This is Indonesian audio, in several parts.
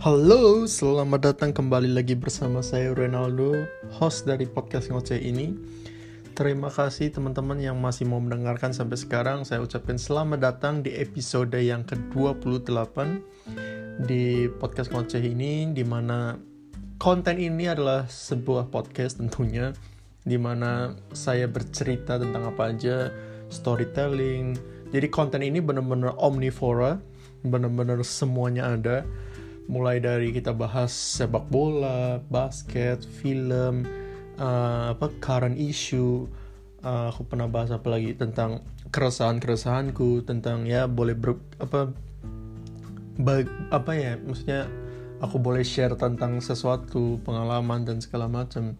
Halo, selamat datang kembali lagi bersama saya Renaldo, host dari podcast ngoceh ini. Terima kasih teman-teman yang masih mau mendengarkan sampai sekarang. Saya ucapkan selamat datang di episode yang ke-28 di podcast ngoceh ini, di mana konten ini adalah sebuah podcast tentunya, di mana saya bercerita tentang apa aja, storytelling. Jadi konten ini benar-benar omnivora, benar-benar semuanya ada mulai dari kita bahas sepak bola, basket, film, uh, apa current issue, uh, aku pernah bahas apa lagi tentang keresahan-keresahanku, tentang ya boleh ber, apa bag, apa ya maksudnya aku boleh share tentang sesuatu pengalaman dan segala macam.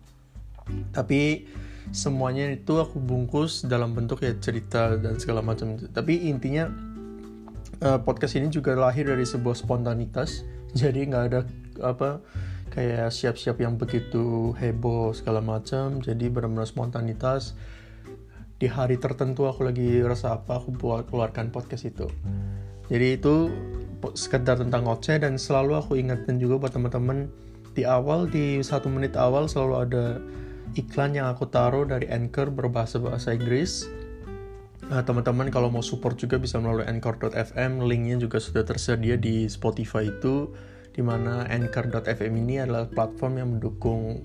Tapi semuanya itu aku bungkus dalam bentuk ya cerita dan segala macam. Tapi intinya uh, podcast ini juga lahir dari sebuah spontanitas jadi nggak ada apa kayak siap-siap yang begitu heboh segala macam. Jadi benar-benar spontanitas. Di hari tertentu aku lagi rasa apa aku buat keluarkan podcast itu. Jadi itu sekedar tentang ngoceh dan selalu aku ingatkan juga buat teman-teman. Di awal di satu menit awal selalu ada iklan yang aku taruh dari Anchor berbahasa bahasa Inggris Nah, teman-teman kalau mau support juga bisa melalui anchor.fm, linknya juga sudah tersedia di Spotify itu, di mana anchor.fm ini adalah platform yang mendukung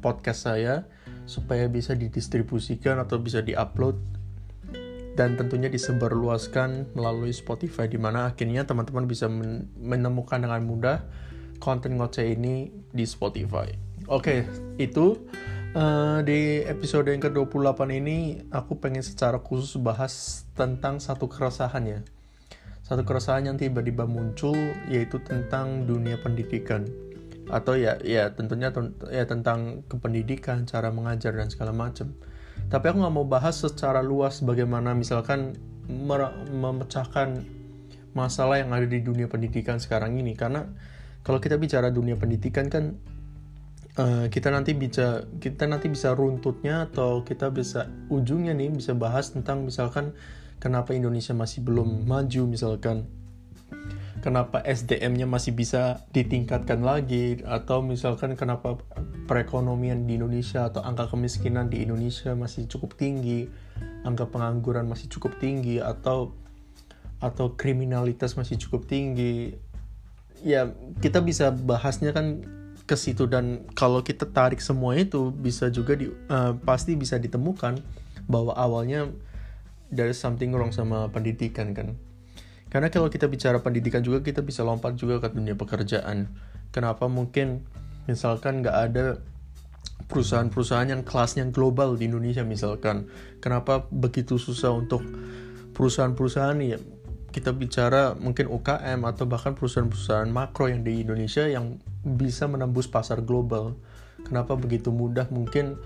podcast saya supaya bisa didistribusikan atau bisa diupload dan tentunya disebarluaskan melalui Spotify di mana akhirnya teman-teman bisa menemukan dengan mudah konten ngoceh ini di Spotify. Oke, itu Uh, di episode yang ke-28 ini aku pengen secara khusus bahas tentang satu keresahan ya. Satu keresahan yang tiba-tiba muncul yaitu tentang dunia pendidikan. Atau ya ya tentunya ya tentang kependidikan, cara mengajar dan segala macam. Tapi aku nggak mau bahas secara luas bagaimana misalkan memecahkan masalah yang ada di dunia pendidikan sekarang ini karena kalau kita bicara dunia pendidikan kan uh, kita nanti bisa kita nanti bisa runtutnya atau kita bisa ujungnya nih bisa bahas tentang misalkan kenapa Indonesia masih belum maju misalkan kenapa SDM-nya masih bisa ditingkatkan lagi atau misalkan kenapa perekonomian di Indonesia atau angka kemiskinan di Indonesia masih cukup tinggi angka pengangguran masih cukup tinggi atau atau kriminalitas masih cukup tinggi. Ya kita bisa bahasnya kan ke situ dan kalau kita tarik semua itu bisa juga di uh, pasti bisa ditemukan bahwa awalnya is something wrong sama pendidikan kan. Karena kalau kita bicara pendidikan juga kita bisa lompat juga ke dunia pekerjaan. Kenapa mungkin misalkan nggak ada perusahaan-perusahaan yang kelasnya global di Indonesia misalkan? Kenapa begitu susah untuk perusahaan-perusahaan ya kita bicara mungkin UKM atau bahkan perusahaan-perusahaan makro yang di Indonesia yang bisa menembus pasar global. Kenapa begitu mudah mungkin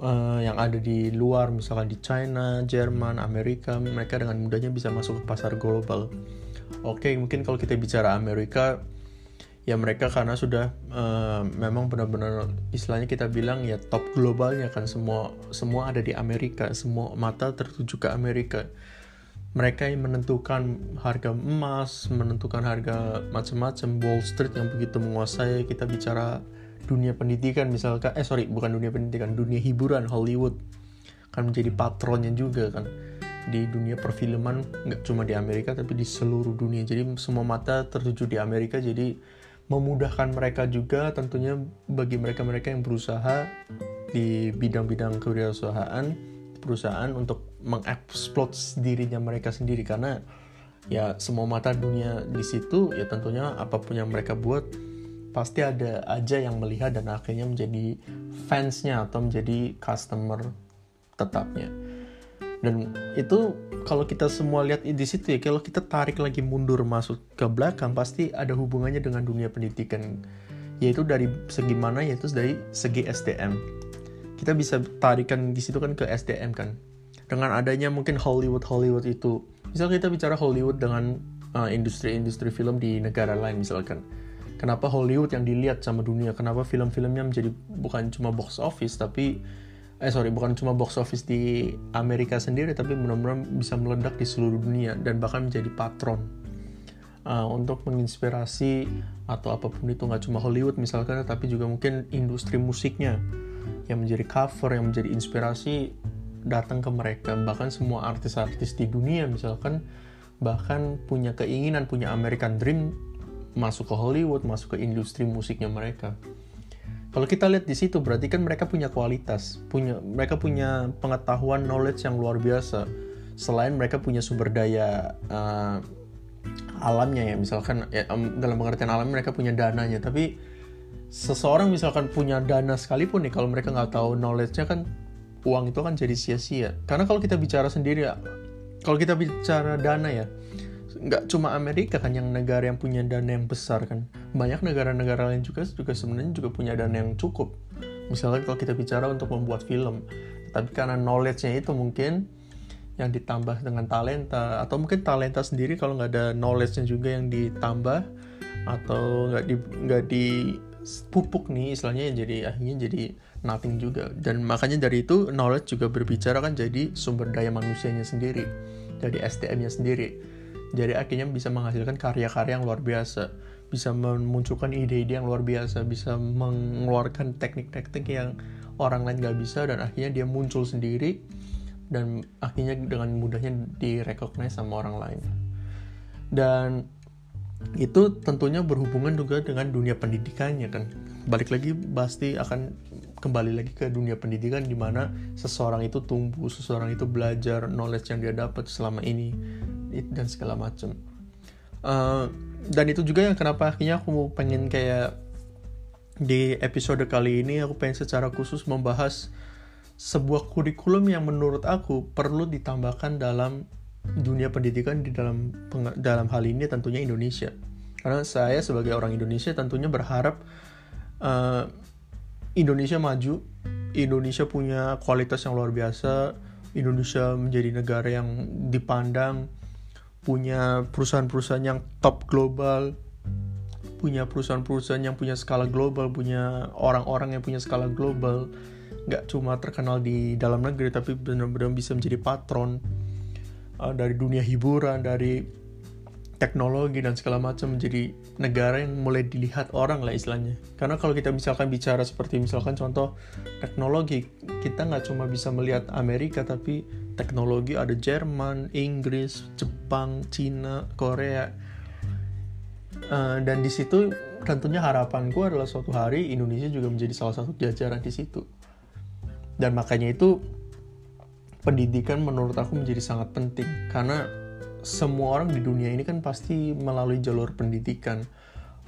uh, yang ada di luar misalkan di China, Jerman, Amerika mereka dengan mudahnya bisa masuk ke pasar global. Oke, okay, mungkin kalau kita bicara Amerika ya mereka karena sudah uh, memang benar-benar istilahnya kita bilang ya top globalnya kan semua semua ada di Amerika, semua mata tertuju ke Amerika mereka yang menentukan harga emas, menentukan harga macam-macam Wall Street yang begitu menguasai. Kita bicara dunia pendidikan misalkan, eh sorry bukan dunia pendidikan, dunia hiburan Hollywood kan menjadi patronnya juga kan di dunia perfilman nggak cuma di Amerika tapi di seluruh dunia. Jadi semua mata tertuju di Amerika jadi memudahkan mereka juga tentunya bagi mereka-mereka yang berusaha di bidang-bidang kewirausahaan perusahaan untuk mengeksploit dirinya mereka sendiri. Karena ya semua mata dunia di situ ya tentunya apa pun yang mereka buat pasti ada aja yang melihat dan akhirnya menjadi fansnya atau menjadi customer tetapnya. Dan itu kalau kita semua lihat di situ ya kalau kita tarik lagi mundur masuk ke belakang pasti ada hubungannya dengan dunia pendidikan. Yaitu dari segi mana? Yaitu dari segi SDM kita bisa tarikan di situ kan ke SDM kan dengan adanya mungkin Hollywood Hollywood itu. Misal kita bicara Hollywood dengan uh, industri-industri uh, film di negara lain misalkan. Kenapa Hollywood yang dilihat sama dunia? Kenapa film-filmnya menjadi bukan cuma box office tapi eh sorry bukan cuma box office di Amerika sendiri tapi benar-benar bisa meledak di seluruh dunia dan bahkan menjadi patron uh, untuk menginspirasi atau apa pun itu. Nggak cuma Hollywood misalkan tapi juga mungkin industri musiknya yang menjadi cover yang menjadi inspirasi datang ke mereka. Bahkan semua artis-artis di dunia misalkan bahkan punya keinginan punya American Dream masuk ke Hollywood masuk ke industri musiknya mereka. Kalau kita lihat di situ berarti kan mereka punya kualitas, punya mereka punya pengetahuan knowledge yang luar biasa. Selain mereka punya sumber daya uh, alamnya ya, misalkan ya, dalam pengertian alam mereka punya dananya, tapi seseorang misalkan punya dana sekalipun nih kalau mereka nggak tahu knowledge-nya kan uang itu kan jadi sia-sia. Karena kalau kita bicara sendiri ya, kalau kita bicara dana ya, nggak cuma Amerika kan yang negara yang punya dana yang besar kan banyak negara-negara lain juga juga sebenarnya juga punya dana yang cukup misalnya kalau kita bicara untuk membuat film tapi karena knowledge-nya itu mungkin yang ditambah dengan talenta atau mungkin talenta sendiri kalau nggak ada knowledge-nya juga yang ditambah atau nggak di nggak di pupuk nih istilahnya jadi akhirnya jadi nothing juga. Dan makanya dari itu knowledge juga berbicara kan jadi sumber daya manusianya sendiri jadi SDM-nya sendiri. Jadi akhirnya bisa menghasilkan karya-karya yang luar biasa bisa memunculkan ide-ide yang luar biasa bisa mengeluarkan teknik-teknik yang orang lain gak bisa dan akhirnya dia muncul sendiri dan akhirnya dengan mudahnya direcognize sama orang lain. Dan itu tentunya berhubungan juga dengan dunia pendidikannya kan balik lagi pasti akan kembali lagi ke dunia pendidikan di mana seseorang itu tumbuh, seseorang itu belajar knowledge yang dia dapat selama ini dan segala macam. Uh, dan itu juga yang kenapa akhirnya aku pengen kayak di episode kali ini aku pengen secara khusus membahas sebuah kurikulum yang menurut aku perlu ditambahkan dalam dunia pendidikan di dalam dalam hal ini tentunya Indonesia. Karena saya sebagai orang Indonesia tentunya berharap uh, Indonesia maju, Indonesia punya kualitas yang luar biasa, Indonesia menjadi negara yang dipandang, punya perusahaan-perusahaan yang top global, punya perusahaan-perusahaan yang punya skala global, punya orang-orang yang punya skala global, nggak cuma terkenal di dalam negeri tapi benar-benar bisa menjadi patron uh, dari dunia hiburan, dari teknologi dan segala macam menjadi negara yang mulai dilihat orang lah istilahnya. Karena kalau kita misalkan bicara seperti misalkan contoh teknologi, kita nggak cuma bisa melihat Amerika tapi teknologi ada Jerman, Inggris, Jepang, Cina, Korea. Uh, dan di situ tentunya harapanku adalah suatu hari Indonesia juga menjadi salah satu jajaran di situ. Dan makanya itu pendidikan menurut aku menjadi sangat penting karena semua orang di dunia ini kan pasti melalui jalur pendidikan.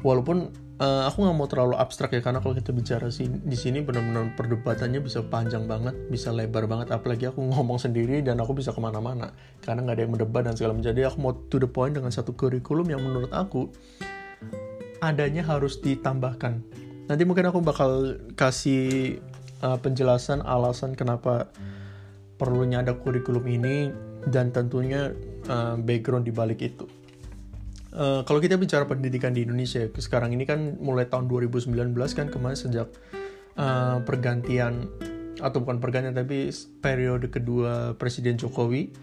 Walaupun uh, aku nggak mau terlalu abstrak ya karena kalau kita bicara sih di sini benar-benar perdebatannya bisa panjang banget, bisa lebar banget. Apalagi aku ngomong sendiri dan aku bisa ke mana-mana karena nggak ada yang mendebat dan segala macam. Jadi aku mau to the point dengan satu kurikulum yang menurut aku adanya harus ditambahkan. Nanti mungkin aku bakal kasih uh, penjelasan alasan kenapa perlunya ada kurikulum ini dan tentunya uh, background di balik itu. Uh, kalau kita bicara pendidikan di Indonesia sekarang ini kan mulai tahun 2019 kan kemarin sejak uh, pergantian atau bukan pergantian tapi periode kedua Presiden Jokowi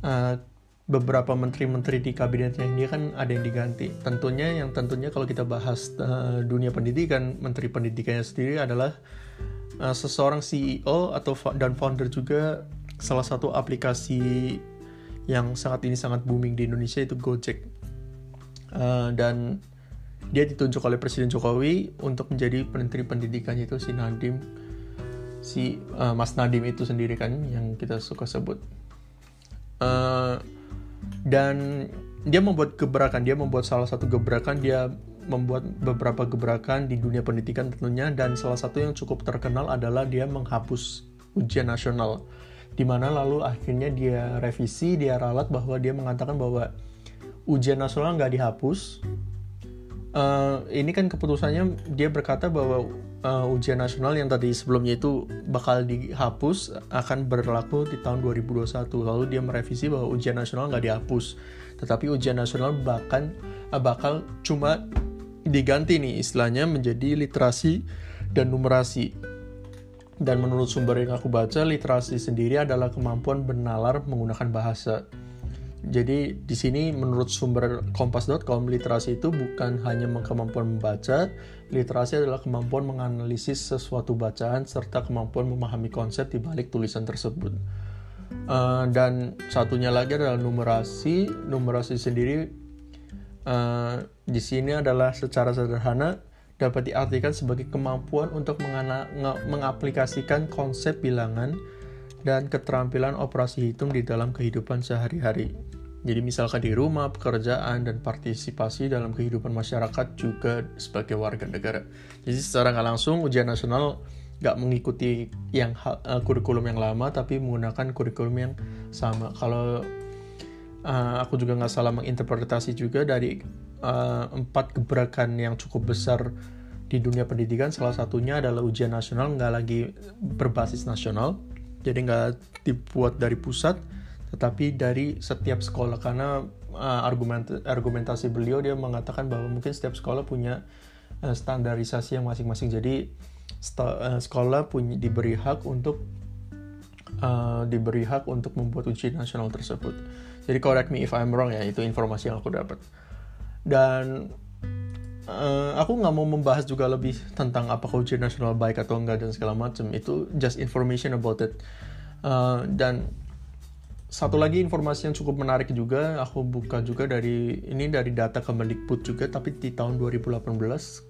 uh, beberapa menteri-menteri di kabinetnya ini kan ada yang diganti. Tentunya yang tentunya kalau kita bahas uh, dunia pendidikan, menteri pendidikannya sendiri adalah uh, seseorang CEO atau dan founder juga salah satu aplikasi yang saat ini sangat booming di Indonesia itu Gojek. Uh, dan dia ditunjuk oleh Presiden Jokowi untuk menjadi menteri pendidikan itu si Nadim si uh, Mas Nadim itu sendiri kan yang kita suka sebut. Uh, dan dia membuat gebrakan dia membuat salah satu gebrakan dia membuat beberapa gebrakan di dunia pendidikan tentunya dan salah satu yang cukup terkenal adalah dia menghapus ujian nasional di mana lalu akhirnya dia revisi, dia ralat bahwa dia mengatakan bahwa ujian nasional nggak dihapus. Uh, ini kan keputusannya dia berkata bahwa uh, ujian nasional yang tadi sebelumnya itu bakal dihapus akan berlaku di tahun 2021. Lalu dia merevisi bahwa ujian nasional nggak dihapus, tetapi ujian nasional bahkan uh, bakal cuma diganti nih istilahnya menjadi literasi dan numerasi dan menurut sumber yang aku baca, literasi sendiri adalah kemampuan bernalar menggunakan bahasa. Jadi di sini menurut sumber kompas.com literasi itu bukan hanya kemampuan membaca, literasi adalah kemampuan menganalisis sesuatu bacaan serta kemampuan memahami konsep di balik tulisan tersebut. Uh, dan satunya lagi adalah numerasi. Numerasi sendiri uh, di sini adalah secara sederhana dapat diartikan sebagai kemampuan untuk mengaplikasikan konsep bilangan dan keterampilan operasi hitung di dalam kehidupan sehari-hari. Jadi misalkan di rumah, pekerjaan, dan partisipasi dalam kehidupan masyarakat juga sebagai warga negara. Jadi secara nggak langsung ujian nasional nggak mengikuti yang uh, kurikulum yang lama, tapi menggunakan kurikulum yang sama. Kalau uh, aku juga nggak salah menginterpretasi juga dari uh, empat gebrakan yang cukup besar di dunia pendidikan, salah satunya adalah ujian nasional nggak lagi berbasis nasional, jadi nggak dibuat dari pusat, tetapi dari setiap sekolah. Karena uh, argument argumentasi beliau dia mengatakan bahwa mungkin setiap sekolah punya uh, standarisasi yang masing-masing. Jadi uh, sekolah punya diberi hak untuk uh, diberi hak untuk membuat ujian nasional tersebut. Jadi correct me if I'm wrong ya itu informasi yang aku dapat dan uh, aku nggak mau membahas juga lebih tentang apakah ujian nasional baik atau enggak dan segala macam itu just information about it uh, dan satu lagi informasi yang cukup menarik juga aku buka juga dari ini dari data Kemendikbud juga tapi di tahun 2018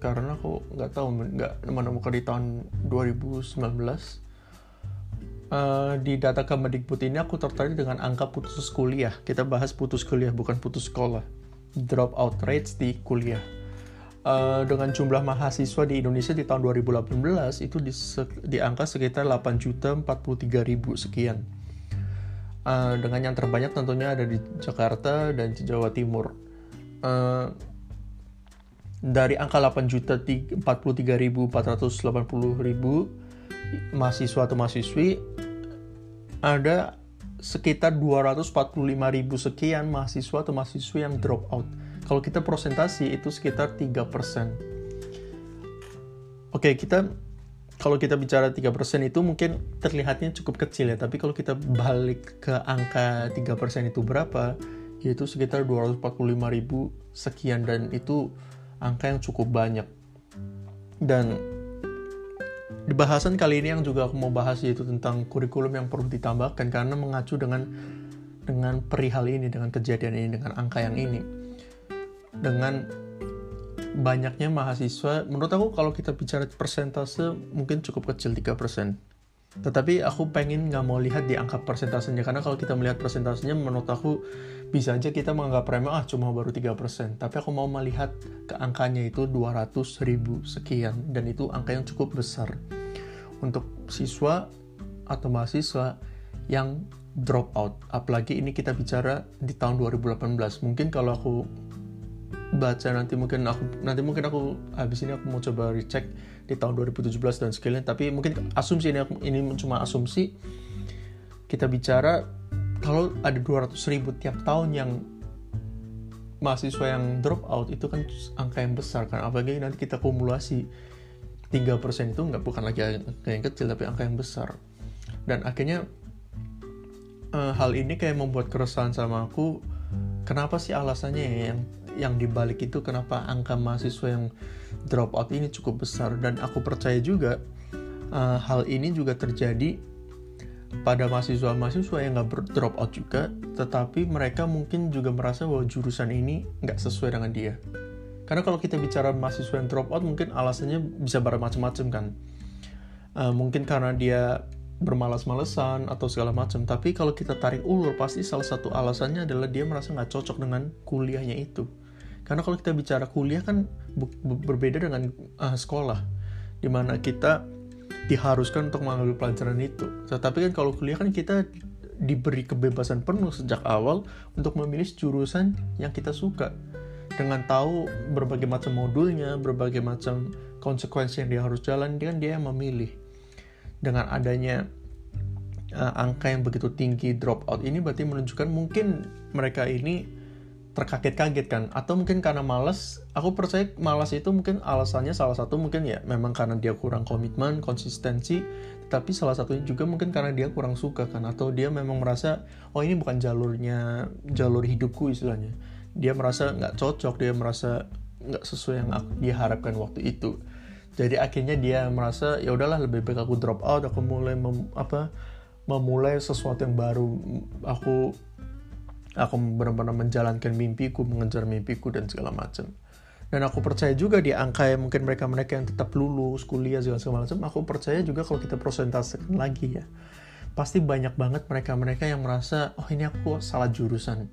karena aku nggak tahu nggak menemukan di tahun 2019 Uh, eh, di data Kemendikbud ini aku tertarik dengan angka putus kuliah. Kita bahas putus kuliah bukan putus sekolah. Drop out rates di kuliah. Uh, dengan jumlah mahasiswa di Indonesia di tahun 2018 itu di, di angka sekitar 8 juta 43 ribu sekian uh, dengan yang terbanyak tentunya ada di Jakarta dan di Jawa Timur. Uh, dari angka 8 juta 43.480.000 mahasiswa atau mahasiswi ada sekitar 245.000 sekian mahasiswa atau mahasiswi yang drop out. Kalau kita prosentasi itu sekitar 3%. Oke, kita kalau kita bicara 3% itu mungkin terlihatnya cukup kecil ya, tapi kalau kita balik ke angka 3% itu berapa, yaitu sekitar 245 ribu sekian dan itu angka yang cukup banyak. Dan di bahasan kali ini yang juga aku mau bahas yaitu tentang kurikulum yang perlu ditambahkan karena mengacu dengan dengan perihal ini, dengan kejadian ini, dengan angka yang ini. Dengan banyaknya mahasiswa, menurut aku kalau kita bicara persentase mungkin cukup kecil 3%. Tetapi aku pengen nggak mau lihat di angka persentasenya, karena kalau kita melihat persentasenya menurut aku bisa aja kita menganggap remeh, ah cuma baru 3%. Tapi aku mau melihat ke angkanya itu 200 ribu sekian, dan itu angka yang cukup besar. Untuk siswa atau mahasiswa yang drop out. Apalagi ini kita bicara di tahun 2018. Mungkin kalau aku baca nanti mungkin aku nanti mungkin aku habis ini aku mau coba recheck di tahun 2017 dan sekalian tapi mungkin asumsi ini ini cuma asumsi. Kita bicara kalau ada 200 ribu tiap tahun yang mahasiswa yang drop out itu kan angka yang besar kan. Apalagi nanti kita kumulasi 3% itu nggak bukan lagi angka yang kecil tapi angka yang besar. Dan akhirnya uh, hal ini kayak membuat keresahan sama aku. Kenapa sih alasannya ya yang yang dibalik itu kenapa angka mahasiswa yang drop out ini cukup besar dan aku percaya juga uh, hal ini juga terjadi pada mahasiswa-mahasiswa yang nggak drop out juga, tetapi mereka mungkin juga merasa bahwa jurusan ini nggak sesuai dengan dia. Karena kalau kita bicara mahasiswa yang drop out, mungkin alasannya bisa bermacam-macam kan. Uh, mungkin karena dia bermalas-malesan atau segala macam. Tapi kalau kita tarik ulur, pasti salah satu alasannya adalah dia merasa nggak cocok dengan kuliahnya itu. Karena kalau kita bicara kuliah kan berbeda dengan uh, sekolah, di mana kita diharuskan untuk mengambil pelajaran itu. Tetapi kan kalau kuliah kan kita diberi kebebasan penuh sejak awal untuk memilih jurusan yang kita suka dengan tahu berbagai macam modulnya, berbagai macam konsekuensi yang dia harus jalan, dia kan dia yang memilih. Dengan adanya uh, angka yang begitu tinggi drop out ini berarti menunjukkan mungkin mereka ini terkaget-kaget kan? Atau mungkin karena malas aku percaya malas itu mungkin alasannya salah satu mungkin ya memang karena dia kurang komitmen konsistensi tapi salah satunya juga mungkin karena dia kurang suka kan? Atau dia memang merasa oh ini bukan jalurnya jalur hidupku istilahnya. Dia merasa nggak cocok dia merasa nggak sesuai yang dia harapkan waktu itu jadi akhirnya dia merasa ya udahlah lebih baik aku drop out aku mulai mem, apa memulai sesuatu yang baru. Aku aku benar-benar menjalankan mimpiku mengejar mimpiku dan segala macam. Dan aku percaya juga di angka yang mungkin mereka-mereka yang tetap lulus kuliah segala macam aku percaya juga kalau kita prosentasikan lagi ya. Pasti banyak banget mereka-mereka yang merasa oh ini aku salah jurusan.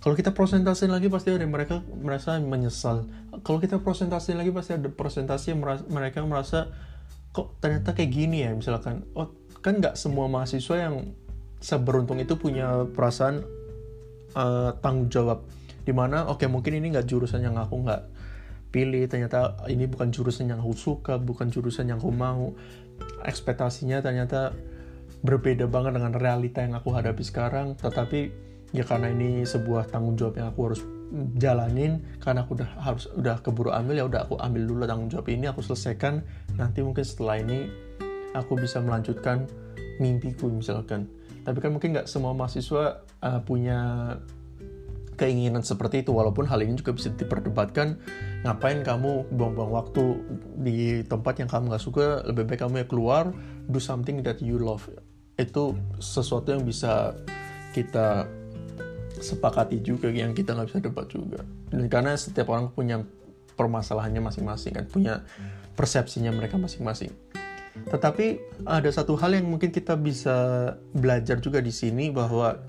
Kalau kita prosentasi lagi pasti ada mereka merasa menyesal kalau kita prosentasi lagi pasti ada prosentasi yang merasa, mereka merasa kok ternyata kayak gini ya? Misalkan oh kan nggak semua mahasiswa yang seberuntung itu punya perasaan uh, tanggung jawab. Di mana oke okay, mungkin ini nggak jurusan yang aku nggak pilih ternyata ini bukan jurusan yang aku suka bukan jurusan yang aku mau. Ekspektasinya ternyata berbeda banget dengan realita yang aku hadapi sekarang tetapi ya karena ini sebuah tanggung jawab yang aku harus jalanin karena aku udah harus udah keburu ambil ya udah aku ambil dulu tanggung jawab ini aku selesaikan. Nanti mungkin setelah ini aku bisa melanjutkan mimpiku misalkan. Tapi kan mungkin nggak semua mahasiswa uh, punya keinginan seperti itu. Walaupun hal ini juga bisa diperdebatkan ngapain kamu buang-buang waktu di tempat yang kamu nggak suka lebih baik kamu ya keluar do something that you love. Itu sesuatu yang bisa kita sepakati juga yang kita nggak bisa debat juga. Dan karena setiap orang punya permasalahannya masing-masing kan punya persepsinya mereka masing-masing. Tetapi ada satu hal yang mungkin kita bisa belajar juga di sini bahwa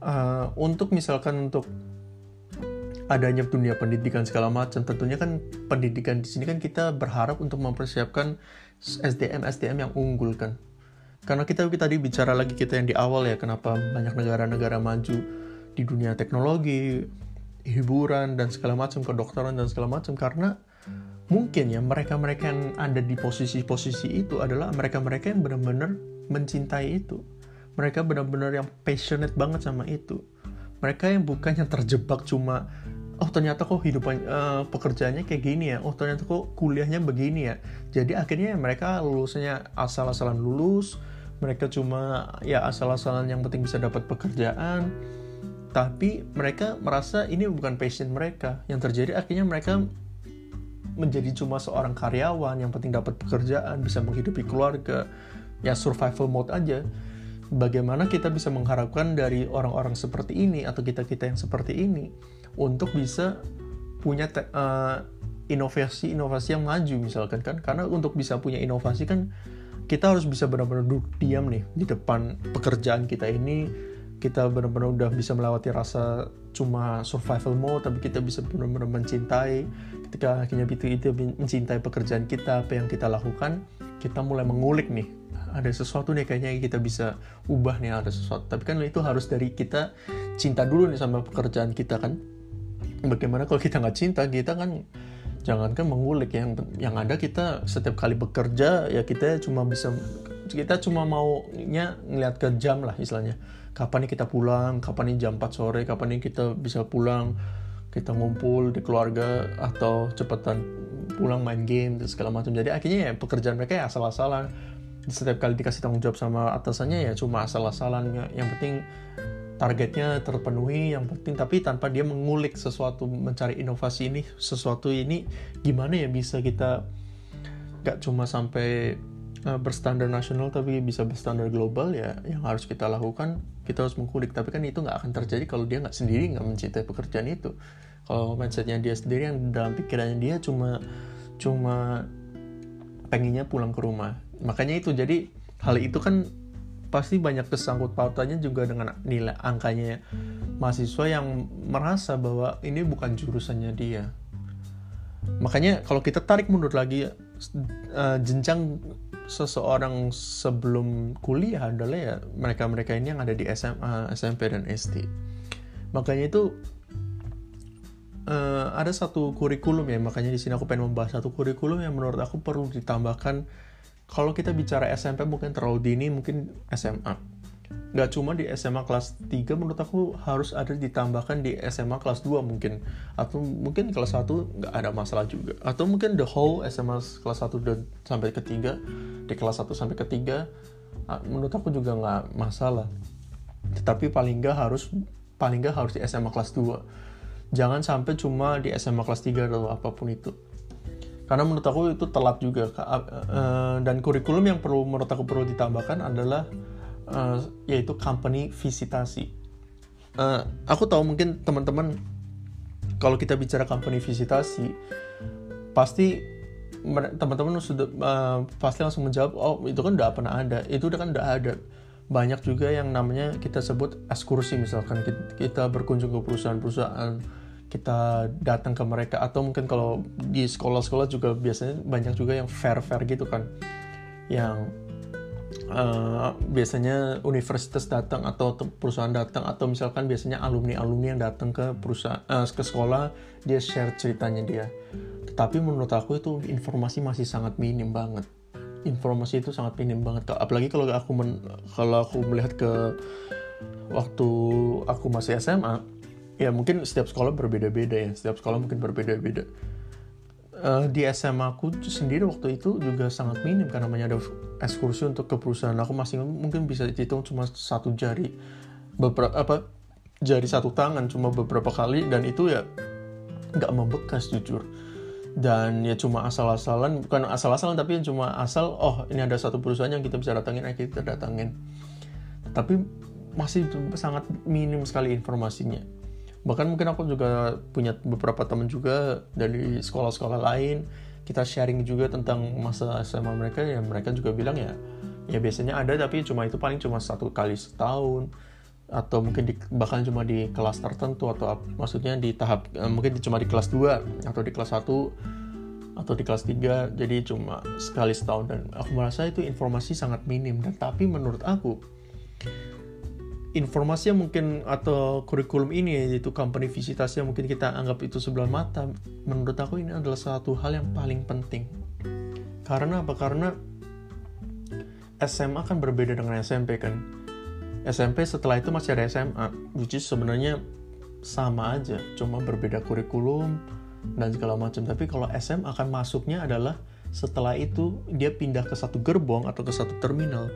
uh, untuk misalkan untuk adanya dunia pendidikan segala macam, tentunya kan pendidikan di sini kan kita berharap untuk mempersiapkan SDM SDM yang unggul kan. Karena kita tadi bicara lagi kita yang di awal ya, kenapa banyak negara-negara maju di dunia teknologi, hiburan dan segala macam, kedokteran dan segala macam karena mungkin ya mereka-mereka yang ada di posisi-posisi itu adalah mereka-mereka yang benar-benar mencintai itu. Mereka benar-benar yang passionate banget sama itu. Mereka yang bukan yang terjebak cuma oh ternyata kok hidupan uh, pekerjaannya kayak gini ya. Oh ternyata kok kuliahnya begini ya. Jadi akhirnya mereka lulusnya asal-asalan lulus. Mereka cuma ya asal-asalan yang penting bisa dapat pekerjaan. Tapi mereka merasa ini bukan passion mereka. Yang terjadi akhirnya mereka menjadi cuma seorang karyawan yang penting dapat pekerjaan, bisa menghidupi keluarga, ya survival mode aja. Bagaimana kita bisa mengharapkan dari orang-orang seperti ini atau kita-kita yang seperti ini untuk bisa punya uh, inovasi-inovasi yang maju misalkan kan? Karena untuk bisa punya inovasi kan kita harus bisa benar-benar duduk diam nih di depan pekerjaan kita ini kita benar-benar udah bisa melewati rasa cuma survival mode tapi kita bisa benar-benar mencintai. Ketika akhirnya itu itu mencintai pekerjaan kita apa yang kita lakukan kita mulai mengulik nih ada sesuatu nih kayaknya kita bisa ubah nih ada sesuatu. Tapi kan itu harus dari kita cinta dulu nih sama pekerjaan kita kan. Bagaimana kalau kita nggak cinta kita kan jangankan mengulik yang yang ada kita setiap kali bekerja ya kita cuma bisa kita cuma maunya ngeliat ke jam lah istilahnya kapan nih kita pulang, kapan nih jam 4 sore, kapan nih kita bisa pulang, kita ngumpul di keluarga atau cepetan pulang main game dan segala macam. Jadi akhirnya ya pekerjaan mereka ya asal-asalan. Setiap kali dikasih tanggung jawab sama atasannya ya cuma asal-asalan. Yang penting targetnya terpenuhi, yang penting tapi tanpa dia mengulik sesuatu, mencari inovasi ini, sesuatu ini gimana ya bisa kita gak cuma sampai uh, berstandar nasional tapi bisa berstandar global ya yang harus kita lakukan kita harus mengkulik. Tapi kan itu nggak akan terjadi kalau dia nggak sendiri nggak mencintai pekerjaan itu. Kalau mindsetnya dia sendiri yang dalam pikirannya dia cuma cuma pengennya pulang ke rumah. Makanya itu jadi hal itu kan pasti banyak kesangkut pautannya juga dengan nilai angkanya mahasiswa yang merasa bahwa ini bukan jurusannya dia. Makanya kalau kita tarik mundur lagi uh, jenjang seseorang sebelum kuliah adalah ya mereka-mereka ini yang ada di SMA, SMP dan SD. Makanya itu uh, ada satu kurikulum ya, makanya di sini aku pengen membahas satu kurikulum yang menurut aku perlu ditambahkan. Kalau kita bicara SMP mungkin terlalu dini, mungkin SMA. Nggak cuma di SMA kelas 3 menurut aku harus ada ditambahkan di SMA kelas 2 mungkin. Atau mungkin kelas 1 nggak ada masalah juga. Atau mungkin the whole SMA kelas 1 dan sampai ke 3 di kelas 1 sampai ke 3 menurut aku juga nggak masalah. Tetapi paling nggak harus paling nggak harus di SMA kelas 2 jangan sampai cuma di SMA kelas 3 atau apa pun itu. Karena menurut aku itu telat juga eh, dan kurikulum yang perlu menurut aku perlu ditambahkan adalah uh, yaitu company visitasi. Uh, aku tahu mungkin teman-teman kalau kita bicara company visitasi pasti teman-teman sudah uh, pasti langsung menjawab oh itu kan udah pernah ada itu udah kan udah ada banyak juga yang namanya kita sebut ekskursi misalkan kita berkunjung ke perusahaan-perusahaan kita datang ke mereka atau mungkin kalau di sekolah-sekolah juga biasanya banyak juga yang fair-fair gitu kan yang uh, biasanya universitas datang atau perusahaan datang atau misalkan biasanya alumni-alumni yang datang ke perusahaan uh, ke sekolah dia share ceritanya dia. Tetapi menurut aku itu informasi masih sangat minim banget. Informasi itu sangat minim banget. Apalagi kalau aku men, kalau aku melihat ke waktu aku masih SMA, ya mungkin setiap sekolah berbeda-beda ya. Setiap sekolah mungkin berbeda-beda uh, di SMA aku sendiri waktu itu juga sangat minim karena namanya ada ekskursi untuk ke perusahaan. Aku masih mungkin bisa dihitung cuma satu jari beberapa apa jari satu tangan cuma beberapa kali dan itu ya nggak membekas jujur. Dan ya cuma asal-asalan bukan asal-asalan tapi cuma asal oh ini ada satu perusahaan yang kita bisa datangin ayo kita datangin. Tapi masih sangat minim sekali informasinya bahkan mungkin aku juga punya beberapa teman juga dari sekolah-sekolah lain. Kita sharing juga tentang masa SMA mereka ya mereka juga bilang ya ya biasanya ada tapi cuma itu paling cuma satu kali setahun. Atau mungkin di, bahkan cuma di kelas tertentu atau maksudnya di tahap eh, mungkin cuma di kelas 2 atau di kelas 1 atau di kelas 3 jadi cuma sekali setahun. Dan aku merasa itu informasi sangat minim. Dan tapi menurut aku informasi yang mungkin atau kurikulum ini yaitu company yang mungkin kita anggap itu sebelah mata menurut aku ini adalah satu hal yang paling penting. Karena apa? Karena SMA kan berbeda dengan SMP kan. SMP setelah itu masih ada SMA which is sebenarnya sama aja cuma berbeda kurikulum dan segala macam. Tapi kalau SMA akan masuknya adalah setelah itu dia pindah ke satu gerbong atau ke satu terminal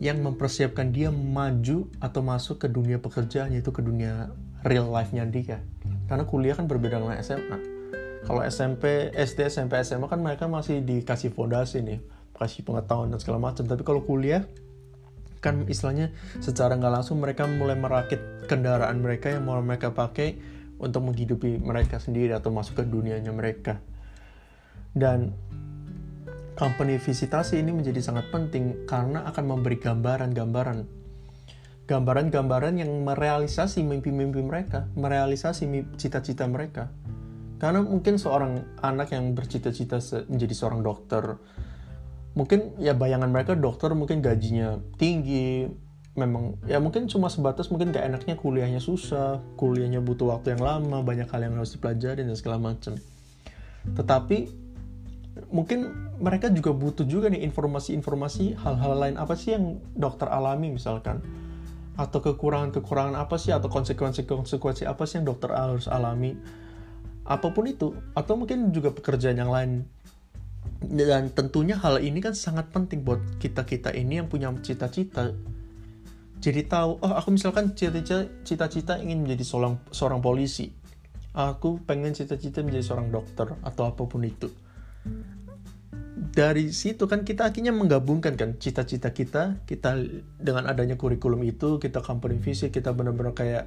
yang mempersiapkan dia maju atau masuk ke dunia pekerjaan yaitu ke dunia real life-nya dia. Karena kuliah kan berbeda dengan SMA. Kalau SMP, SD, SMP, SMA kan mereka masih dikasih fondasi nih, kasih pengetahuan dan segala macam. Tapi kalau kuliah kan istilahnya secara nggak langsung mereka mulai merakit kendaraan mereka yang mau mereka pakai untuk menghidupi mereka sendiri atau masuk ke dunianya mereka. Dan company visitasi ini menjadi sangat penting karena akan memberi gambaran-gambaran. Gambaran-gambaran yang merealisasi mimpi-mimpi mereka, merealisasi cita-cita mereka. Karena mungkin seorang anak yang bercita-cita menjadi seorang dokter, mungkin ya bayangan mereka dokter mungkin gajinya tinggi, memang ya mungkin cuma sebatas mungkin gak enaknya kuliahnya susah, kuliahnya butuh waktu yang lama, banyak hal yang harus dipelajari dan segala macam. Tetapi mungkin mereka juga butuh juga nih informasi-informasi hal-hal lain apa sih yang dokter alami misalkan? Atau kekurangan-kekurangan apa sih? Atau konsekuensi-konsekuensi apa sih yang dokter harus alami? Apa pun itu. Atau mungkin juga pekerjaan yang lain. Dan tentunya hal ini kan sangat penting buat kita-kita ini yang punya cita-cita. Jadi tahu oh aku misalkan cita-cita ingin menjadi seorang seorang polisi. Aku pengen cita-cita menjadi seorang dokter atau apa pun itu dari situ kan kita akhirnya menggabungkan kan cita-cita kita kita dengan adanya kurikulum itu kita company visit kita benar-benar kayak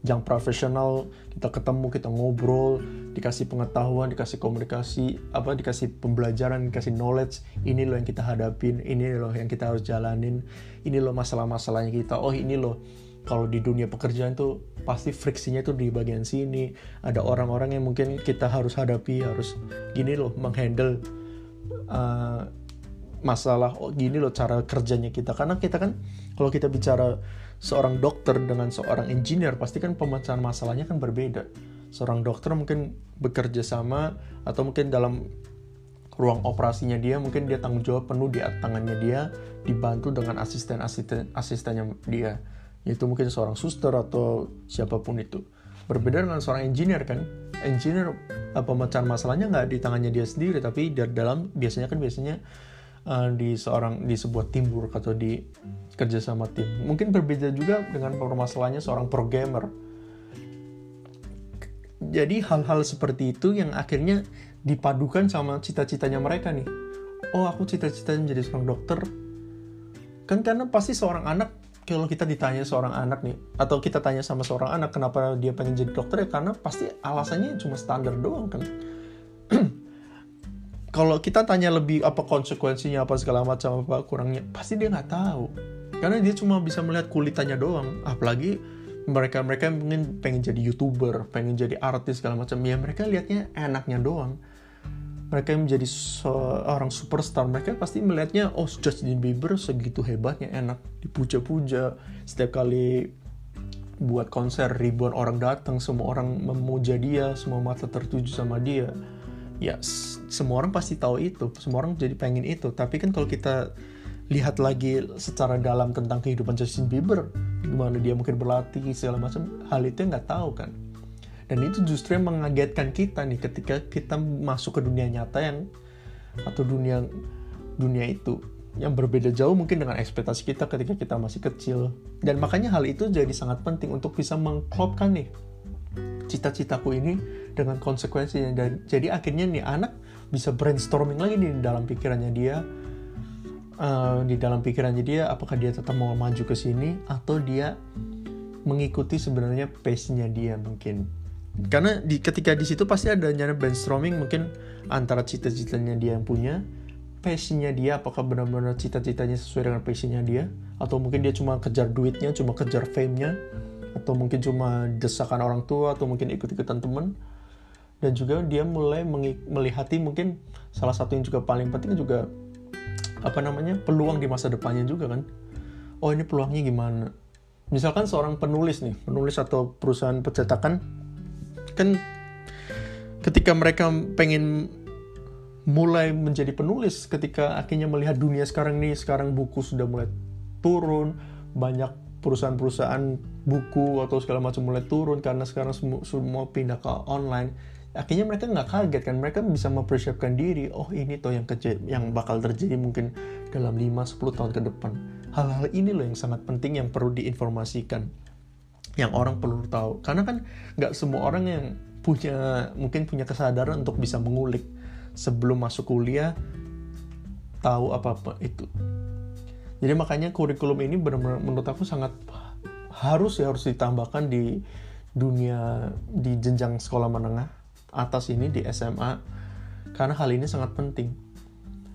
yang profesional kita ketemu kita ngobrol dikasih pengetahuan dikasih komunikasi apa dikasih pembelajaran dikasih knowledge ini loh yang kita hadapin ini loh yang kita harus jalanin ini loh masalah-masalahnya kita oh ini loh kalau di dunia pekerjaan tuh pasti friksinya tuh di bagian sini. Ada orang-orang yang mungkin kita harus hadapi harus gini loh menghandle uh, masalah oh gini loh cara kerjanya kita. Karena kita kan kalau kita bicara seorang dokter dengan seorang engineer pasti kan pemecahan masalahnya kan berbeda. Seorang dokter mungkin bekerja sama atau mungkin dalam ruang operasinya dia mungkin dia tanggung jawab penuh di tangannya dia dibantu dengan asisten asisten asistennya dia yaitu mungkin seorang suster atau siapa pun itu. Berbeda dengan seorang engineer kan? Engineer pemecahan masalahnya nggak di tangannya dia sendiri tapi di dalam biasanya kan biasanya uh, di seorang di sebuah tim work atau di kerjasama tim. Mungkin berbeda juga dengan permasalahannya seorang programmer. Jadi hal-hal seperti itu yang akhirnya dipadukan sama cita-citanya mereka nih. Oh aku cita-citanya jadi seorang dokter. Kan karena pasti seorang anak kalau kita ditanya seorang anak nih atau kita tanya sama seorang anak kenapa dia pengen jadi dokter ya karena pasti alasannya cuma standar doang kan. Kalau kita tanya lebih apa konsekuensinya apa segala macam apa kurangnya pasti dia nggak tahu. Karena dia cuma bisa melihat kulitannya doang. Apalagi mereka mereka mungkin pengen jadi youtuber pengen jadi artis segala macam. Ya mereka lihatnya enaknya doang mereka yang menjadi seorang superstar mereka pasti melihatnya oh Justin Bieber segitu hebatnya enak dipuja-puja. Setiap kali buat konser ribuan orang datang semua orang memuja dia semua mata tertuju sama dia. Ya semua orang pasti tahu itu semua orang jadi pengen itu. Tapi kan kalau kita lihat lagi secara dalam tentang kehidupan Justin Bieber gimana dia mungkin berlatih segala macam hal itu nggak tahu kan dan itu justru yang mengagetkan kita nih ketika kita masuk ke dunia nyata yang atau dunia dunia itu yang berbeda jauh mungkin dengan ekspektasi kita ketika kita masih kecil. Dan makanya hal itu jadi sangat penting untuk bisa mengklopkan nih cita-citaku ini dengan konsekuensinya. Dan jadi akhirnya nih anak bisa brainstorming lagi nih dalam pikirannya dia uh, di dalam pikirannya dia apakah dia tetap mau maju ke sini atau dia mengikuti sebenarnya pace-nya dia mungkin karena di ketika di situ pasti ada nyana brainstorming mungkin antara cita-citanya dia yang punya passionnya dia apakah benar-benar cita-citanya sesuai dengan passionnya dia atau mungkin dia cuma kejar duitnya cuma kejar fame-nya atau mungkin cuma desakan orang tua atau mungkin ikut-ikutan temen. Dan juga dia mulai melihati mungkin salah satu yang juga paling penting juga apa namanya peluang di masa depannya juga kan. Oh ini peluangnya gimana? Misalkan seorang penulis nih penulis atau perusahaan percetakan kan ketika mereka pengen mulai menjadi penulis ketika akhirnya melihat dunia sekarang nih sekarang buku sudah mulai turun banyak perusahaan-perusahaan buku atau segala macam mulai turun karena sekarang semua, semua pindah ke online akhirnya mereka nggak kaget kan? Mereka bisa mempersiapkan diri oh ini toh yang kecil yang bakal terjadi mungkin dalam 5-10 tahun ke depan. Hal-hal ini loh yang sangat penting yang perlu diinformasikan yang orang perlu tahu. Karena kan nggak semua orang yang punya mungkin punya kesadaran untuk bisa mengulik. Sebelum masuk kuliah tahu apa apa itu. Jadi makanya kurikulum ini benar-benar menurut aku sangat harus ya harus ditambahkan di dunia di jenjang sekolah menengah atas ini di SMA karena hal ini sangat penting.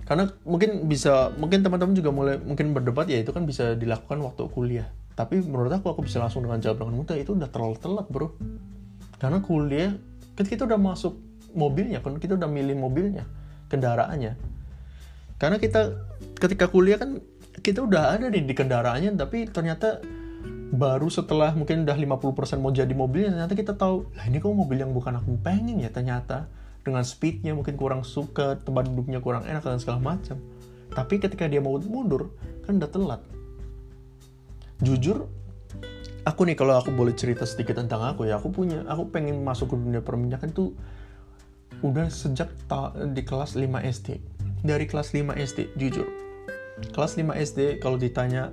Karena mungkin bisa mungkin teman-teman juga mulai mungkin berdebat ya itu kan bisa dilakukan waktu kuliah tapi menurut aku aku bisa langsung dengan jawab dengan mudah itu udah terlalu telat bro. Karena kuliah kan kita udah masuk mobilnya kan kita udah milih mobilnya kendaraannya. Karena kita ketika kuliah kan kita udah ada di, di kendaraannya tapi ternyata baru setelah mungkin udah 50% mau jadi mobilnya ternyata kita tahu lah ini kok mobil yang bukan aku pengen ya ternyata? Dengan speednya mungkin kurang suka tempat duduknya kurang enak dan segala macam. Tapi ketika dia mau mundur kan udah telat jujur aku nih kalau aku boleh cerita sedikit tentang aku ya aku punya aku pengen masuk ke dunia perminyakan tuh udah sejak di kelas 5 SD dari kelas 5 SD jujur. Kelas 5 SD kalau ditanya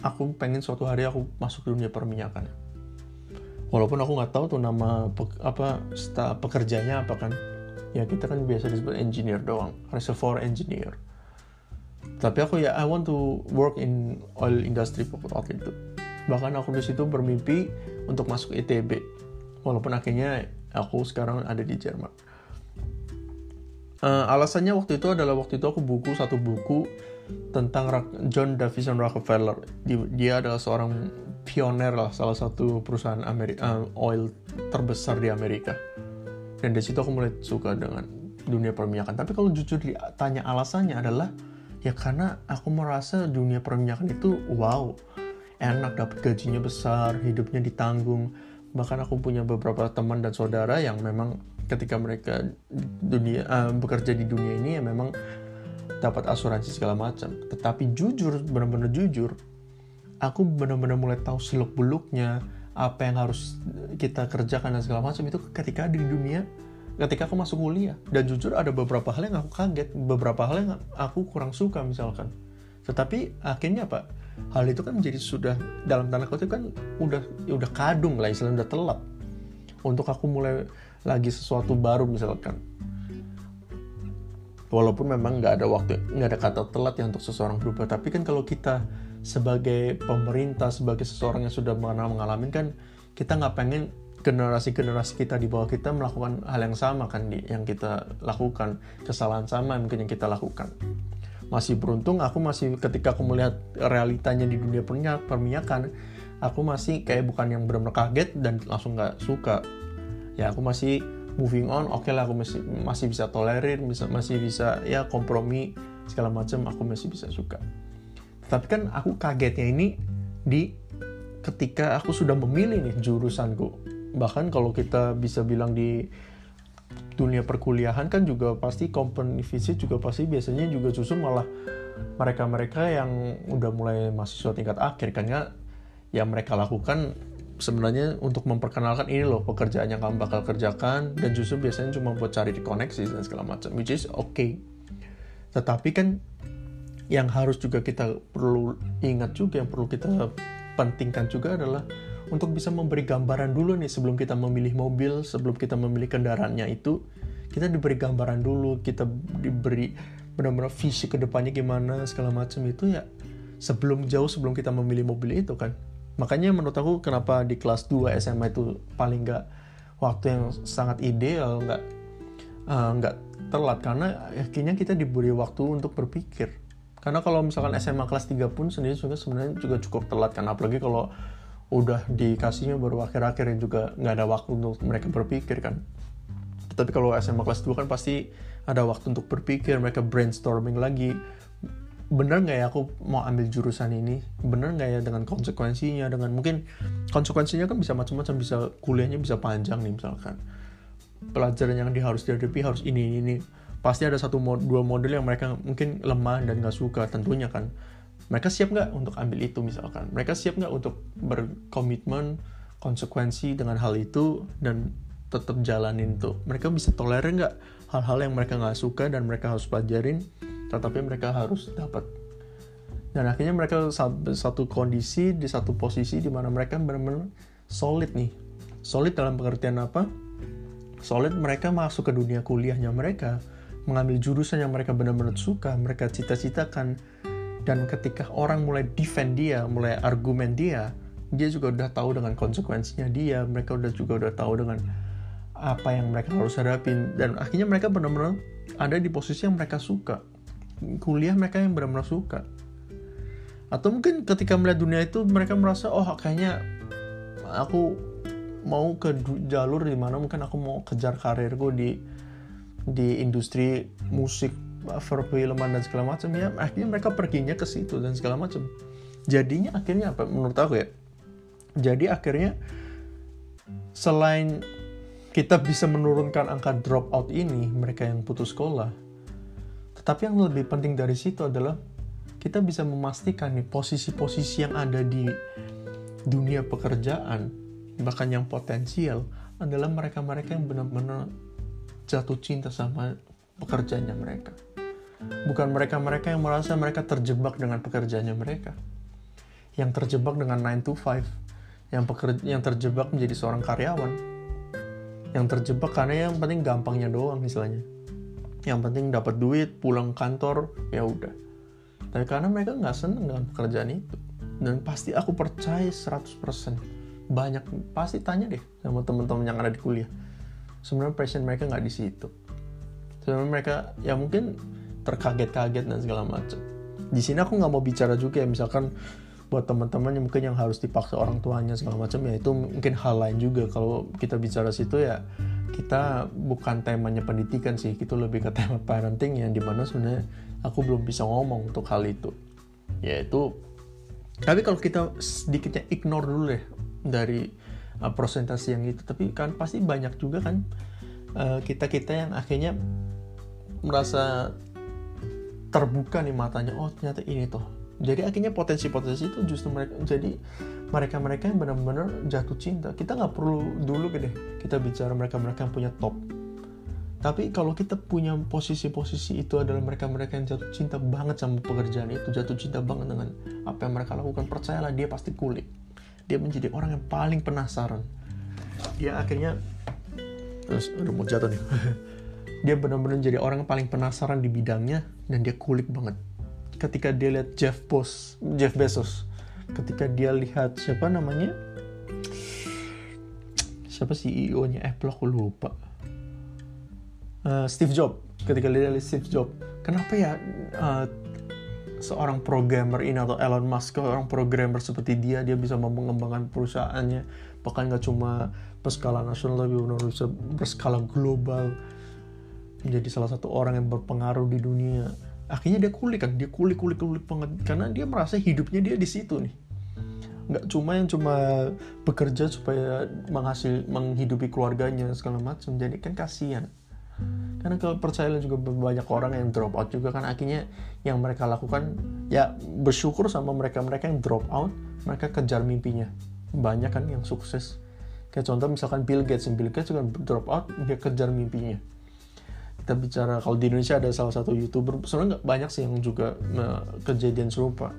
aku pengen suatu hari aku masuk ke dunia perminyakan. Walaupun aku nggak tahu tuh nama pe, apa pekerjanya apa kan. Ya kita kan biasa disebut engineer doang reservoir engineer tapi aku ya I want to work in oil industry waktu itu bahkan aku di situ bermimpi untuk masuk ITB walaupun akhirnya aku sekarang ada di Jerman uh, alasannya waktu itu adalah waktu itu aku buku satu buku tentang John Davison Rockefeller. Dia adalah seorang pioner lah, salah satu perusahaan Amerika, uh, oil terbesar di Amerika. Dan dari situ aku mulai suka dengan dunia perminyakan. Tapi kalau jujur ditanya alasannya adalah ya karena aku merasa dunia perminyakan itu wow, enak dapat gajinya besar, hidupnya ditanggung, bahkan aku punya beberapa teman dan saudara yang memang ketika mereka dunia uh, bekerja di dunia ini ya memang dapat asuransi segala macam. Tetapi jujur benar-benar jujur aku benar-benar mulai tahu seluk beluknya apa yang harus kita kerjakan dan segala macam itu ketika di dunia ketika aku masuk kuliah. Dan jujur ada beberapa hal yang aku kaget beberapa hal yang aku kurang suka misalkan. Tetapi akhirnya apa? Hal itu kan menjadi sudah dalam tanda kutip kan udah udah kadung lah istilahnya udah telat. Untuk aku mulai lagi sesuatu baru misalkan. Walaupun memang nggak ada waktu nggak ada kata telat ya untuk seseorang berubah. Tapi kan kalau kita sebagai pemerintah sebagai seseorang yang sudah mengalami kan kita nggak pengen generasi-generasi kita di bawah kita melakukan hal yang sama kan di, yang kita lakukan. Kesalahan sama mungkin yang kita lakukan. Masih beruntung aku masih ketika aku melihat realitanya di dunia perminyakan aku masih kayak bukan yang benar-benar kaget dan langsung nggak suka. Ya aku masih moving on oke okay lah aku masih masih bisa tolerir bisa masih bisa ya kompromi segala macam aku masih bisa suka. Tapi kan aku kagetnya ini di ketika aku sudah memilih nih jurusanku bahkan kalau kita bisa bilang di dunia perkuliahan kan juga pasti company visit juga pasti biasanya juga justru malah mereka-mereka yang udah mulai mahasiswa tingkat akhir kan ya. Yang mereka lakukan sebenarnya untuk memperkenalkan ini loh pekerjaan yang kamu bakal kerjakan dan justru biasanya cuma buat cari di koneksi dan segala macam which is okay. Tetapi kan yang harus juga kita perlu ingat juga yang perlu kita pentingkan juga adalah untuk bisa memberi gambaran dulu nih sebelum kita memilih mobil, sebelum kita memilih kendaraannya itu, kita diberi gambaran dulu, kita diberi benar-benar visi ke depannya gimana segala macam itu ya sebelum jauh sebelum kita memilih mobil itu kan. Makanya menurut aku kenapa di kelas 2 SMA itu paling nggak waktu yang sangat ideal, nggak uh, nggak telat karena akhirnya kita diberi waktu untuk berpikir. Karena kalau misalkan SMA kelas 3 pun sendiri sebenarnya juga cukup telat kan apalagi kalau udah dikasihnya baru akhir-akhir yang juga nggak ada waktu untuk mereka berpikir kan. Tapi kalau SMA kelas 2 kan pasti ada waktu untuk berpikir mereka brainstorming lagi. Bener nggak ya aku mau ambil jurusan ini? Bener nggak ya dengan konsekuensinya? Dengan mungkin konsekuensinya kan bisa macam-macam bisa kuliahnya bisa panjang nih misalkan. Pelajaran yang dia harus dihadapi harus ini ini pasti ada satu dua model yang mereka mungkin lemah dan nggak suka tentunya kan mereka siap nggak untuk ambil itu misalkan? Mereka siap nggak untuk berkomitmen konsekuensi dengan hal itu dan tetap jalanin tuh? Mereka bisa tolerir nggak hal-hal yang mereka nggak suka dan mereka harus pelajarin tetapi mereka harus dapat? Dan akhirnya mereka satu kondisi di satu posisi di mana mereka benar-benar solid nih. Solid dalam pengertian apa? Solid mereka masuk ke dunia kuliahnya mereka mengambil jurusan yang mereka benar-benar suka mereka cita-citakan dan ketika orang mulai defend dia mulai argumen dia dia juga udah tahu dengan konsekuensinya dia. Mereka udah juga udah tahu dengan apa yang mereka harus hadapin. Dan akhirnya mereka benar-benar ada di posisi yang mereka suka. Kuliah mereka yang benar-benar suka. Atau mungkin ketika melihat dunia itu mereka merasa oh kayaknya aku mau ke jalur di mana mungkin aku mau kejar karirku di di industri musik perfilman dan segala macam ya akhirnya mereka perginya ke situ dan segala macam. Jadinya akhirnya apa? Menurut aku ya jadi akhirnya selain kita bisa menurunkan angka drop out ini mereka yang putus sekolah tetapi yang lebih penting dari situ adalah kita bisa memastikan nih posisi-posisi yang ada di dunia pekerjaan bahkan yang potensial adalah mereka-mereka yang benar-benar jatuh cinta sama pekerjaannya mereka bukan mereka-mereka yang merasa mereka terjebak dengan pekerjaannya mereka. Yang terjebak dengan 9 to 5, yang pekerja, yang terjebak menjadi seorang karyawan. Yang terjebak karena yang penting gampangnya doang istilahnya. Yang penting dapat duit, pulang kantor, ya udah. Tapi karena mereka nggak seneng dengan pekerjaan itu. Dan pasti aku percaya 100% banyak pasti tanya deh sama teman-teman yang ada di kuliah sebenarnya passion mereka nggak di situ sebenarnya mereka ya mungkin terkaget-kaget dan segala macam. Di sini aku nggak mau bicara juga ya misalkan buat teman-teman yang mungkin yang harus dipaksa orang tuanya segala macam ya itu mungkin hal lain juga. Kalau kita bicara situ ya kita bukan temanya pendidikan sih itu lebih ke tema parenting yang di mana sebenarnya aku belum bisa ngomong untuk hal itu. Yaitu tapi kalau kita sedikitnya ignore dulu deh dari uh, presentasi yang itu. Tapi kan pasti banyak juga kan kita kita yang akhirnya merasa terbuka nih matanya oh ternyata ini tuh jadi akhirnya potensi-potensi itu justru mereka jadi mereka-mereka yang benar-benar jatuh cinta kita nggak perlu dulu gede kita bicara mereka-mereka yang punya top tapi kalau kita punya posisi-posisi itu adalah mereka-mereka yang jatuh cinta banget sama pekerjaan itu, jatuh cinta banget dengan apa yang mereka lakukan, percayalah dia pasti kulik. Dia menjadi orang yang paling penasaran. Dia akhirnya terus udah mau jatuh nih. dia benar-benar jadi orang yang paling penasaran di bidangnya dan dia kulik banget. Ketika dia lihat Jeff Bezos, Jeff Bezos, ketika dia lihat siapa namanya, siapa CEO-nya Apple aku lupa. Uh, Steve Jobs. Ketika dia lihat Steve Jobs. Kenapa ya uh, seorang programmer ini atau Elon Musk seorang programmer seperti dia dia bisa mengembangkan perusahaannya? Bahkan nggak cuma berskala nasional tapi benar bisa berskala global menjadi salah satu orang yang berpengaruh di dunia. Akhirnya dia kulik kan dia kulik kulik kulik banget. Karena dia merasa hidupnya dia di situ nih. Nggak cuma yang cuma bekerja supaya menghasil menghidupi keluarganya segala macam. Jadi kan kasihan. Karena kalau percaya juga banyak orang yang drop out juga kan. Akhirnya yang mereka lakukan ya bersyukur sama mereka-mereka yang drop out mereka kejar mimpinya. Banyak kan yang sukses. Kayak contoh misalkan Bill Gates Bill Gates juga drop out dia kejar mimpinya kita bicara kalau di Indonesia ada salah satu youtuber sebenarnya nggak banyak sih yang juga uh, kejadian serupa.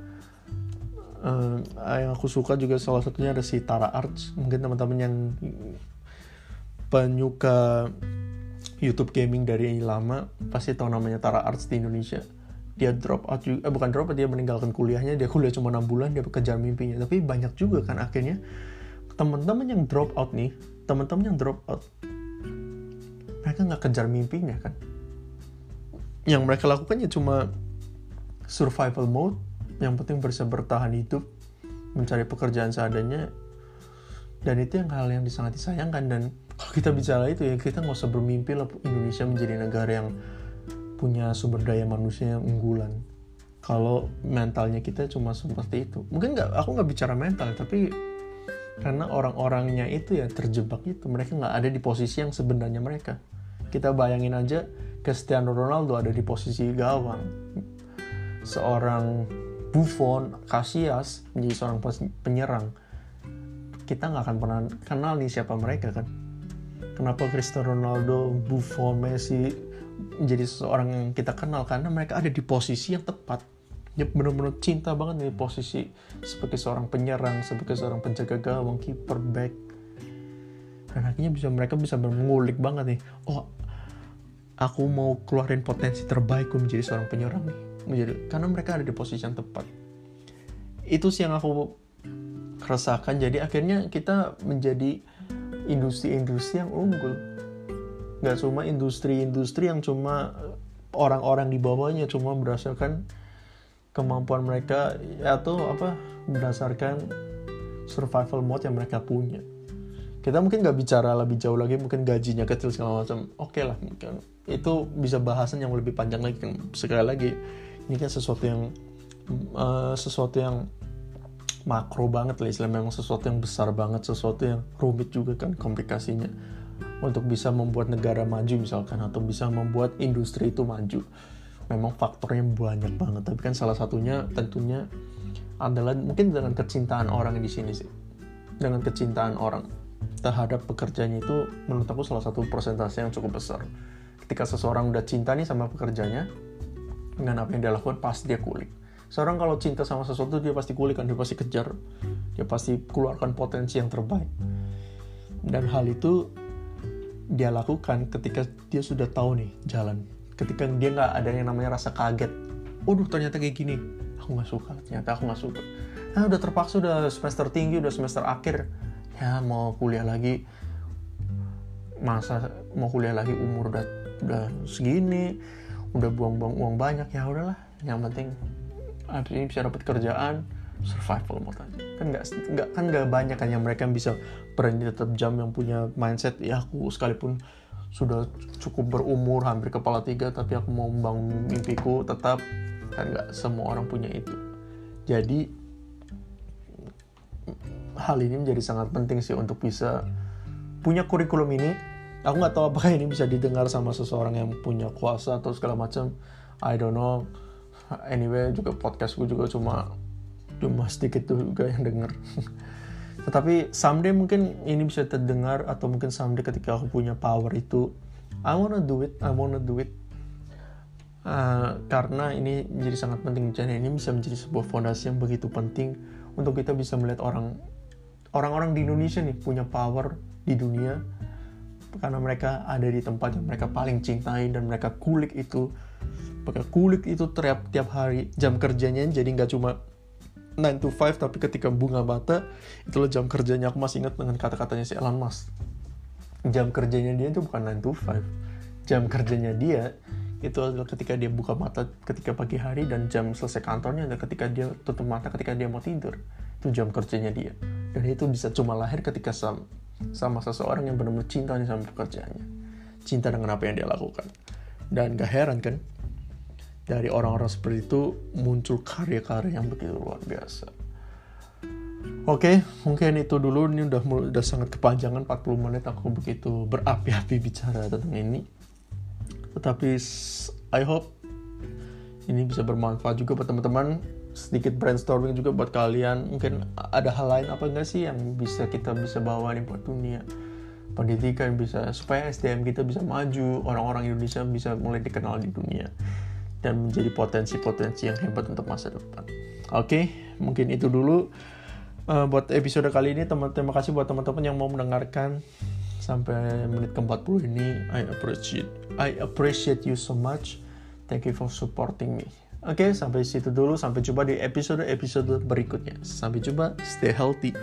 Uh, yang aku suka juga salah satunya ada si Tara Arts mungkin teman-teman yang penyuka YouTube gaming dari lama pasti tahu namanya Tara Arts di Indonesia. Dia drop out juga eh, bukan drop out dia meninggalkan kuliahnya dia kuliah cuma enam bulan dia kejar mimpinya. Tapi banyak juga kan akhirnya teman-teman yang drop out nih teman-teman yang drop out mereka nggak kejar mimpinya kan? Yang mereka lakukan ya cuma survival mode yang penting bisa bertahan hidup mencari pekerjaan seadanya dan itu yang hal yang sangat disayangkan. Dan kalau kita bicara itu ya kita nggak usah bermimpi lah Indonesia menjadi negara yang punya sumber daya manusia yang unggulan. Kalau mentalnya kita cuma seperti itu. Mungkin nggak aku nggak bicara mental tapi karena orang-orangnya itu ya terjebak itu mereka nggak ada di posisi yang sebenarnya mereka kita bayangin aja Cristiano Ronaldo ada di posisi gawang seorang Buffon Casillas menjadi seorang penyerang kita nggak akan pernah kenal nih siapa mereka kan Kenapa Cristiano Ronaldo, Buffon, Messi menjadi seseorang yang kita kenal karena mereka ada di posisi yang tepat. Dia benar-benar cinta banget nih posisi sebagai seorang penyerang, sebagai seorang penjaga gawang, keeper, back. Dan akhirnya bisa mereka bisa mengulik banget nih. Oh, aku mau keluarin potensi terbaikku menjadi seorang penyerang nih. Menjadi karena mereka ada di posisi yang tepat. Itu sih yang aku rasakan. Jadi akhirnya kita menjadi industri-industri yang unggul nggak cuma industri-industri yang cuma orang-orang di bawahnya cuma berdasarkan kemampuan mereka atau apa berdasarkan survival mode yang mereka punya kita mungkin nggak bicara lebih jauh lagi mungkin gajinya kecil segala macam. Oke okay lah mungkin. Itu bisa bahasan yang lebih panjang lagi. Kan sekali lagi ini kan sesuatu yang uh, sesuatu yang makro banget lah. Islam memang sesuatu yang besar banget sesuatu yang rumit juga kan komplikasinya. Untuk bisa membuat negara maju misalkan atau bisa membuat industri itu maju. Memang faktornya banyak banget. Tapi kan salah satunya tentunya adalah mungkin dengan kecintaan orang di sini sih. Dengan kecintaan orang terhadap pekerjaannya itu menurut aku salah satu persentase yang cukup besar ketika seseorang udah cinta nih sama pekerjaannya dengan apa yang dia lakukan pasti dia kulik Seorang kalau cinta sama sesuatu dia pasti kulik kan, dia pasti kejar, dia pasti keluarkan potensi yang terbaik. Dan hal itu dia lakukan ketika dia sudah tahu nih jalan. Ketika dia nggak ada yang namanya rasa kaget. Waduh ternyata kayak gini. Aku nggak suka, ternyata aku nggak suka. Nah udah terpaksa udah semester tinggi, udah semester akhir. Ya mau kuliah lagi. Masa mau kuliah lagi umur udah udah segini, udah buang-buang uang banyak ya udahlah. Yang penting artinya bisa dapat kerjaan survival mode aja kan nggak nggak kan nggak banyak kan yang mereka bisa berani tetap jam yang punya mindset ya aku sekalipun sudah cukup berumur hampir kepala tiga tapi aku mau membangun mimpiku tetap kan nggak semua orang punya itu jadi hal ini menjadi sangat penting sih untuk bisa punya kurikulum ini. Aku nggak tahu apakah ini bisa didengar sama seseorang yang punya kuasa atau segala macam. I don't know. Anyway juga podcastku juga cuma cuma sedikit juga yang denger. Tetapi someday mungkin ini bisa terdengar atau mungkin someday ketika aku punya power itu I wanna do it I wanna do it. Uh, karena ini menjadi sangat penting. Dan ini bisa menjadi sebuah fondasi yang begitu penting untuk kita bisa melihat orang orang-orang di Indonesia nih punya power di dunia karena mereka ada di tempat yang mereka paling cintai dan mereka kulik itu. Mereka kulik itu tiap tiap hari jam kerjanya jadi nggak cuma 9 to 5 tapi ketika bunga bata itulah jam kerjanya. Aku masih ingat dengan kata-katanya si Elon Musk. Jam kerjanya dia itu bukan 9 to 5 jam kerjanya dia itu adalah ketika dia buka mata ketika pagi hari dan jam selesai kantornya adalah ketika dia tutup mata ketika dia mau tidur. Itu jam kerjanya dia dan itu bisa cuma lahir ketika sama, sama seseorang yang benar-benar cinta sama pekerjaannya cinta dengan apa yang dia lakukan dan gak heran kan dari orang-orang seperti itu muncul karya-karya yang begitu luar biasa Oke, okay, mungkin itu dulu. Ini udah udah sangat kepanjangan 40 menit aku begitu berapi-api bicara tentang ini. Tetapi I hope ini bisa bermanfaat juga buat teman-teman sedikit brainstorming juga buat kalian. Mungkin ada hal lain apa enggak sih yang bisa kita bisa bawa nih buat dunia pendidikan bisa supaya SDM kita bisa maju orang-orang Indonesia bisa mulai dikenal di dunia dan menjadi potensi-potensi yang hebat untuk masa depan. Oke okay, mungkin itu dulu uh, buat episode kali ini. Teman terima kasih buat teman-teman yang mau mendengarkan sampai menit ke-40 ini. I appreciate I appreciate you so much. Thank you for supporting me Oke, sampai situ dulu. Sampai jumpa di episode-episode berikutnya. Sampai jumpa, stay healthy.